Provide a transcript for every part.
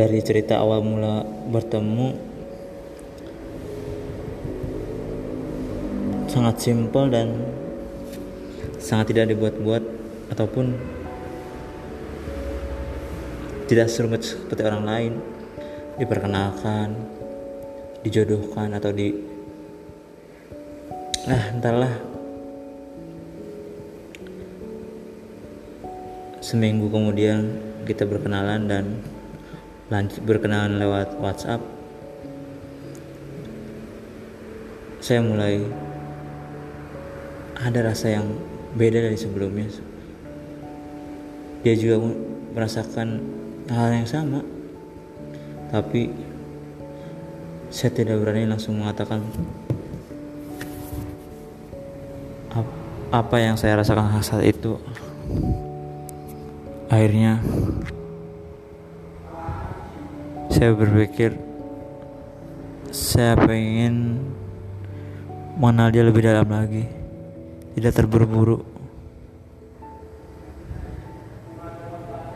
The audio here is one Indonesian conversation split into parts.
dari cerita awal mula bertemu sangat simpel dan sangat tidak dibuat-buat ataupun tidak serumit seperti orang lain. Diperkenalkan dijodohkan atau di nah entahlah seminggu kemudian kita berkenalan dan lanjut berkenalan lewat WhatsApp. Saya mulai ada rasa yang beda dari sebelumnya. Dia juga merasakan hal yang sama. Tapi saya tidak berani langsung mengatakan apa yang saya rasakan saat itu. Akhirnya saya berpikir saya pengen mengenal dia lebih dalam lagi tidak terburu-buru.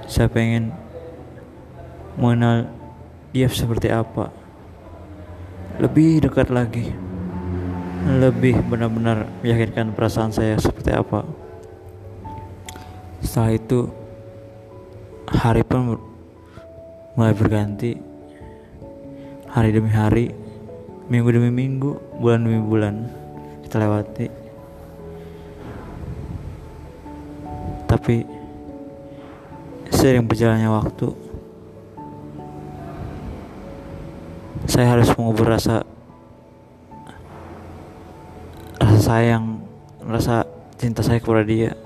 Saya pengen mengenal dia seperti apa. Lebih dekat lagi. Lebih benar-benar meyakinkan perasaan saya seperti apa. Setelah itu hari pun mulai berganti hari demi hari minggu demi minggu bulan demi bulan kita lewati. Tapi sering berjalannya waktu saya harus mengubur rasa rasa sayang rasa cinta saya kepada dia.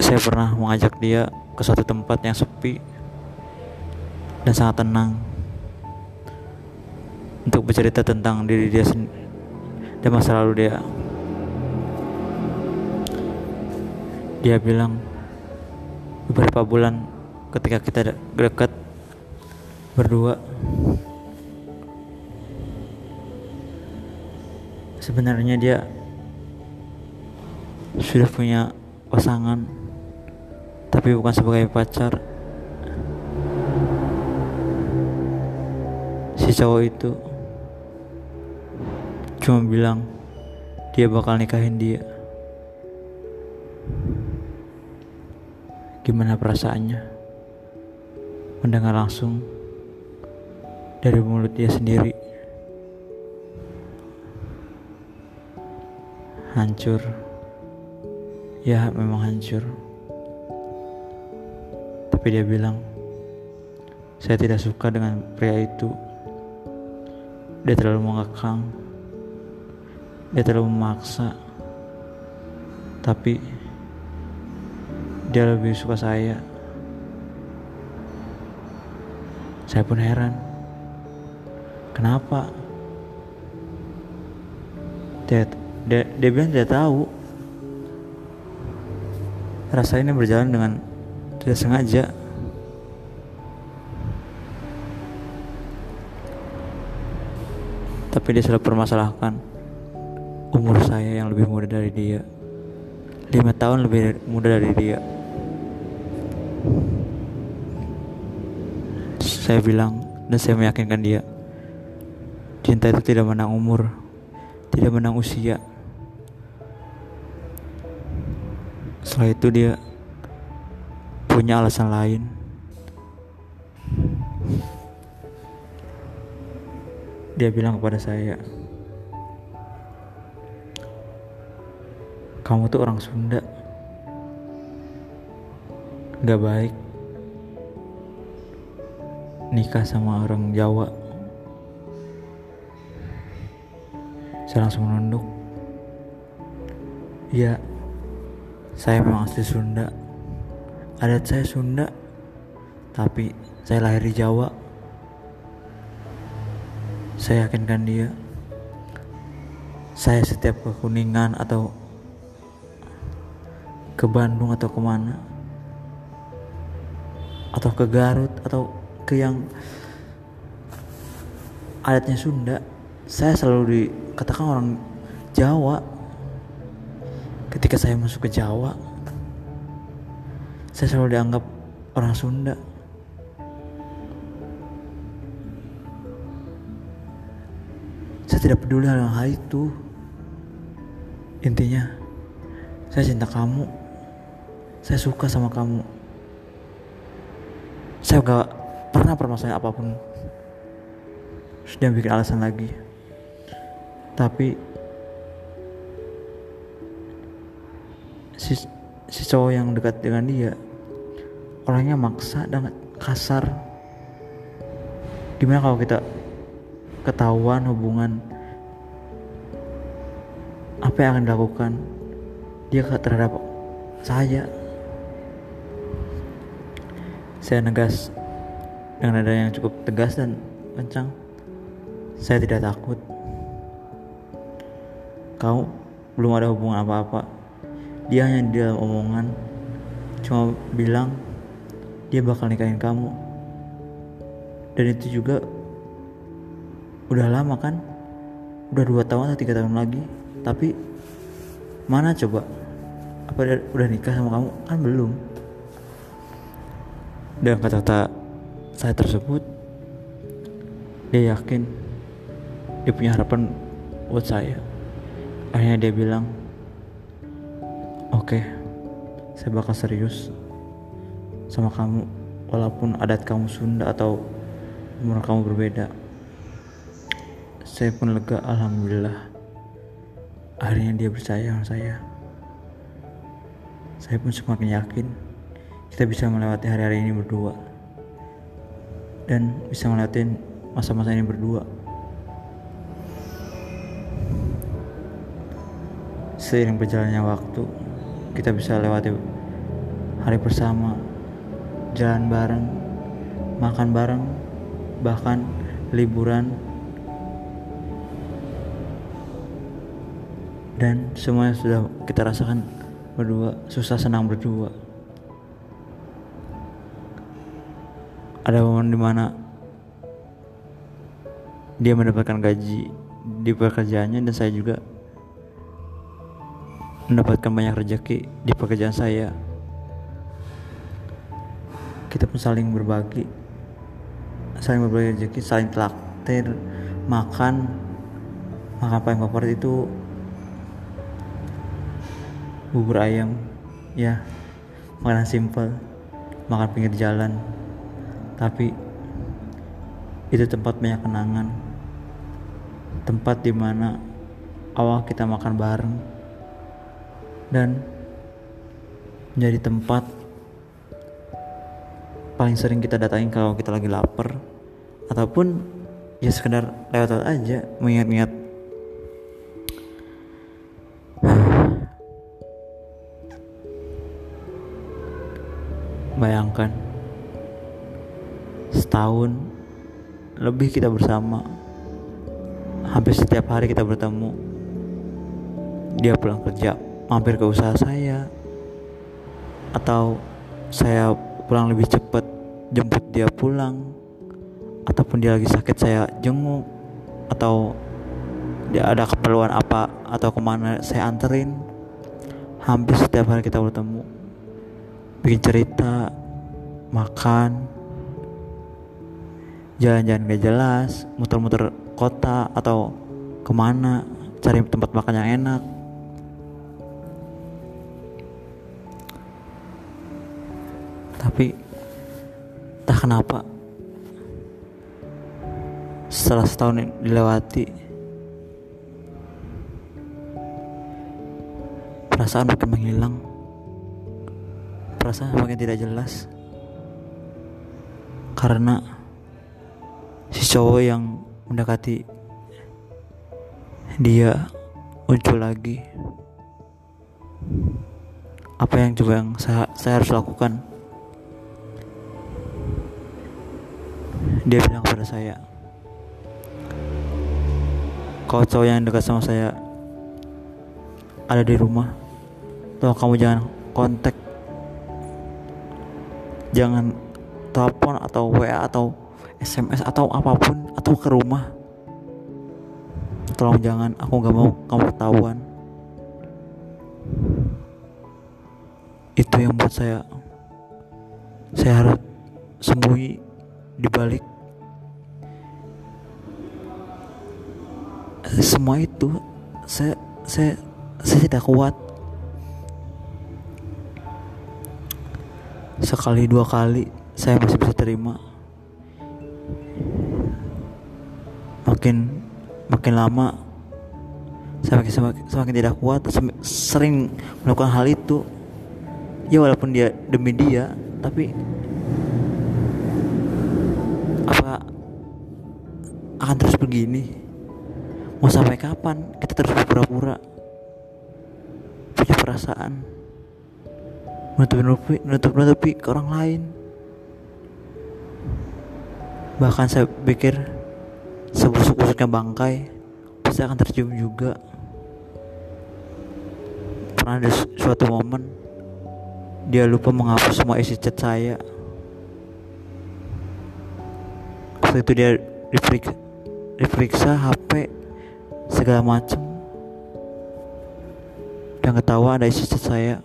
Saya pernah mengajak dia ke suatu tempat yang sepi dan sangat tenang untuk bercerita tentang diri dia dan masa lalu dia. Dia bilang beberapa bulan ketika kita dekat berdua sebenarnya dia sudah punya pasangan tapi bukan sebagai pacar si cowok itu cuma bilang dia bakal nikahin dia. Gimana perasaannya? Mendengar langsung dari mulut dia sendiri. Hancur. Ya memang hancur. Tapi dia bilang saya tidak suka dengan pria itu dia terlalu mengekang. Dia terlalu memaksa. Tapi dia lebih suka saya. Saya pun heran. Kenapa? Dia, dia, dia bilang tidak tahu. Rasa ini berjalan dengan tidak sengaja tapi dia selalu permasalahkan umur saya yang lebih muda dari dia. Lima tahun lebih muda dari dia. Saya bilang dan saya meyakinkan dia cinta itu tidak menang umur tidak menang usia. Setelah itu dia punya alasan lain dia bilang kepada saya kamu tuh orang Sunda. Gak baik nikah sama orang Jawa. Saya langsung menunduk. Ya saya memang asli Sunda. Adat saya Sunda tapi saya lahir di Jawa saya yakinkan dia. Saya setiap ke Kuningan atau ke Bandung atau ke mana. Atau ke Garut atau ke yang adatnya Sunda saya selalu dikatakan orang Jawa. Ketika saya masuk ke Jawa saya selalu dianggap orang Sunda saya tidak peduli hal hal itu intinya saya cinta kamu. Saya suka sama kamu. Saya gak pernah permasalahan apa pun. Sudah bikin alasan lagi. Tapi si, si cowok yang dekat dengan dia orangnya maksa dan kasar. Gimana kalau kita ketahuan hubungan apa yang akan dilakukan? Dia terhadap saya. Saya negas dengan nada yang cukup tegas dan kencang. Saya tidak takut. Kau belum ada hubungan apa-apa. Dia hanya di dalam omongan. Cuma bilang dia bakal nikahin kamu. Dan itu juga udah lama kan? Udah dua tahun atau tiga tahun lagi tapi mana coba? Apa dia udah nikah sama kamu? Kan belum. Dan kata-kata saya tersebut dia yakin dia punya harapan buat saya. Akhirnya dia bilang oke okay, saya bakal serius sama kamu walaupun adat kamu Sunda atau umur kamu berbeda. Saya pun lega alhamdulillah akhirnya dia percaya sama saya. Saya pun semakin yakin kita bisa melewati hari-hari ini berdua. Dan bisa melewati masa-masa ini berdua. Seiring berjalannya waktu kita bisa lewati hari bersama jalan bareng makan bareng bahkan liburan dan semuanya sudah kita rasakan berdua susah senang berdua. Ada momen di mana dia mendapatkan gaji di pekerjaannya dan saya juga mendapatkan banyak rezeki di pekerjaan saya. Kita pun saling berbagi saling berbagi rezeki saling traktir makan makan paling favorit itu bubur ayam. Ya makanan simple. Makan pinggir jalan. Tapi itu tempat banyak kenangan. Tempat di mana awal kita makan bareng. Dan menjadi tempat paling sering kita datangin kalau kita lagi lapar. Ataupun ya sekedar lewat aja mengingat-ingat Bayangkan setahun lebih kita bersama. Hampir setiap hari kita bertemu. Dia pulang kerja, mampir ke usaha saya. Atau saya pulang lebih cepat jemput dia pulang. Ataupun dia lagi sakit saya jenguk atau dia ada keperluan apa atau ke mana saya anterin hampir setiap hari kita bertemu bikin cerita makan. Jalan-jalan gak jelas muter-muter kota atau ke mana cari tempat makan yang enak. Tapi tak kenapa setelah setahun dilewati perasaan makin menghilang perasaan semakin tidak jelas. Karena si cowok yang mendekati dia muncul lagi. Apa yang coba yang saya, saya harus lakukan? Dia bilang kepada saya kalau cowok yang dekat sama saya ada di rumah tolong kamu jangan kontak jangan telepon atau WA atau SMS atau apa pun atau ke rumah. Tolong jangan aku gak mau kamu ketahuan. Itu yang buat saya saya harus sembunyi di balik semua itu. Saya saya saya tidak kuat sekali dua kali saya masih bisa terima. Makin makin lama saya makin semakin, semakin tidak kuat sering melakukan hal itu. Ya walaupun dia demi dia tapi apa akan terus begini? Mau sampai kapan kita terus berpura-pura? Punya perasaan menutup-nutupi menutup-nutupi ke orang lain bahkan saya pikir sebusuk-busuknya bangkai pasti akan tercium juga pernah ada suatu momen dia lupa menghapus semua isi chat saya. Waktu itu dia diperiksa, diperiksa HP segala macam. Dan ketawa ada isi chat saya.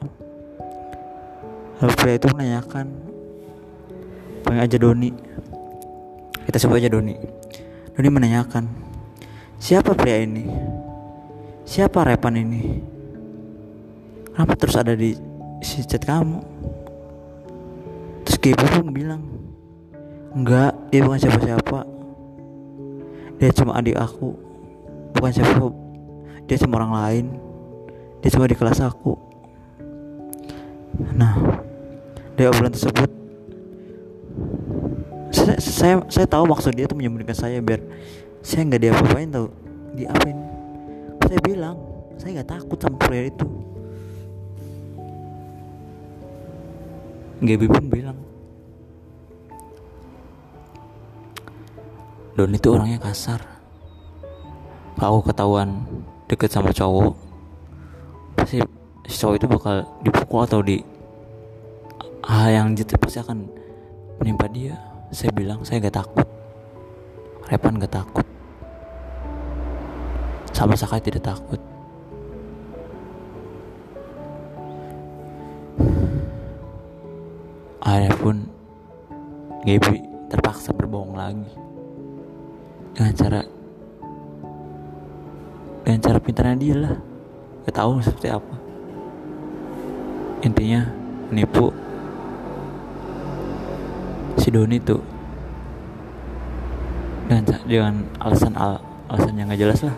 Pria itu menanyakan, pengen aja Doni. Kita sebut aja Doni. Doni menanyakan, siapa pria ini? Siapa repan ini? Kenapa terus ada di si chat kamu terus Gaby pun bilang enggak dia bukan siapa-siapa dia cuma adik aku bukan siapa dia cuma orang lain dia cuma di kelas aku nah dari obrolan tersebut. Saya, saya saya tahu maksud dia tuh menyembunyikan saya biar saya nggak dia apa-apain tahu diapain? Saya bilang saya nggak takut sama pria itu. Gaby pun bilang Don itu orangnya kasar. Kalau ketahuan deket sama cowok. Pasti cowok itu bakal dipukul atau di hal yang jitu pasti akan menimpa dia. Saya bilang saya gak takut. Repan gak takut. Sama sekali tidak takut. Akhirnya pun Gaby terpaksa berbohong lagi. Dengan cara dengan cara pintarnya dia lah. Gak tahu seperti apa. Intinya menipu si Doni tuh dengan dengan alasan al, alasan yang gak jelas lah.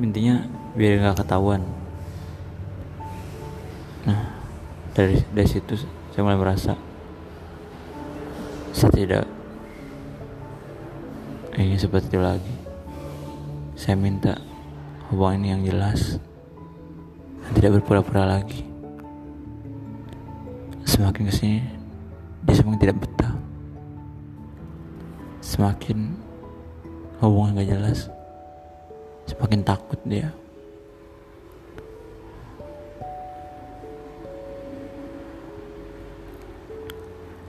Intinya biar nggak ketahuan. Nah dari dari situ saya mulai merasa saya tidak ingin seperti itu lagi. Saya minta hubungan ini yang jelas dan tidak berpura-pura lagi. Semakin ke sini dia semakin tidak betah semakin hubungan gak jelas semakin takut dia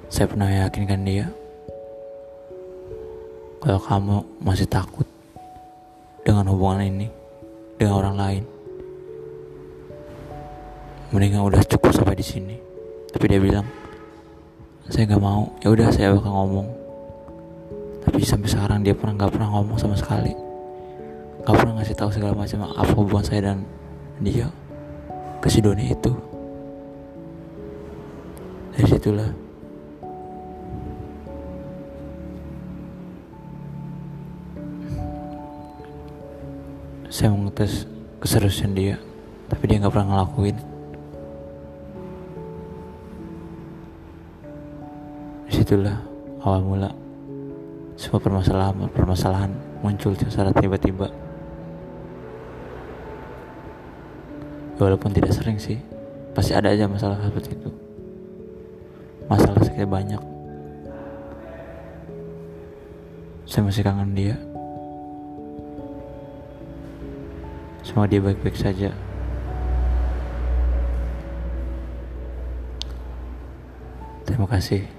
Saya pernah yakinkan dia kalau kamu masih takut dengan hubungan ini dengan orang lain. Mendingan udah cukup sampai di sini. Tapi dia bilang, saya nggak mau. Ya udah saya bakal ngomong. Tapi sampai sekarang dia pernah nggak pernah ngomong sama sekali. Gak pernah ngasih tahu segala macam apa hubungan saya dan dia ke si Doni itu. Dari situlah saya mengetes keseriusan dia tapi dia nggak pernah ngelakuin di situlah awal mula semua permasalahan permasalahan muncul secara tiba-tiba walaupun tidak sering sih pasti ada aja masalah seperti itu masalah sekian banyak saya masih kangen dia Semoga dia baik-baik saja. Terima kasih.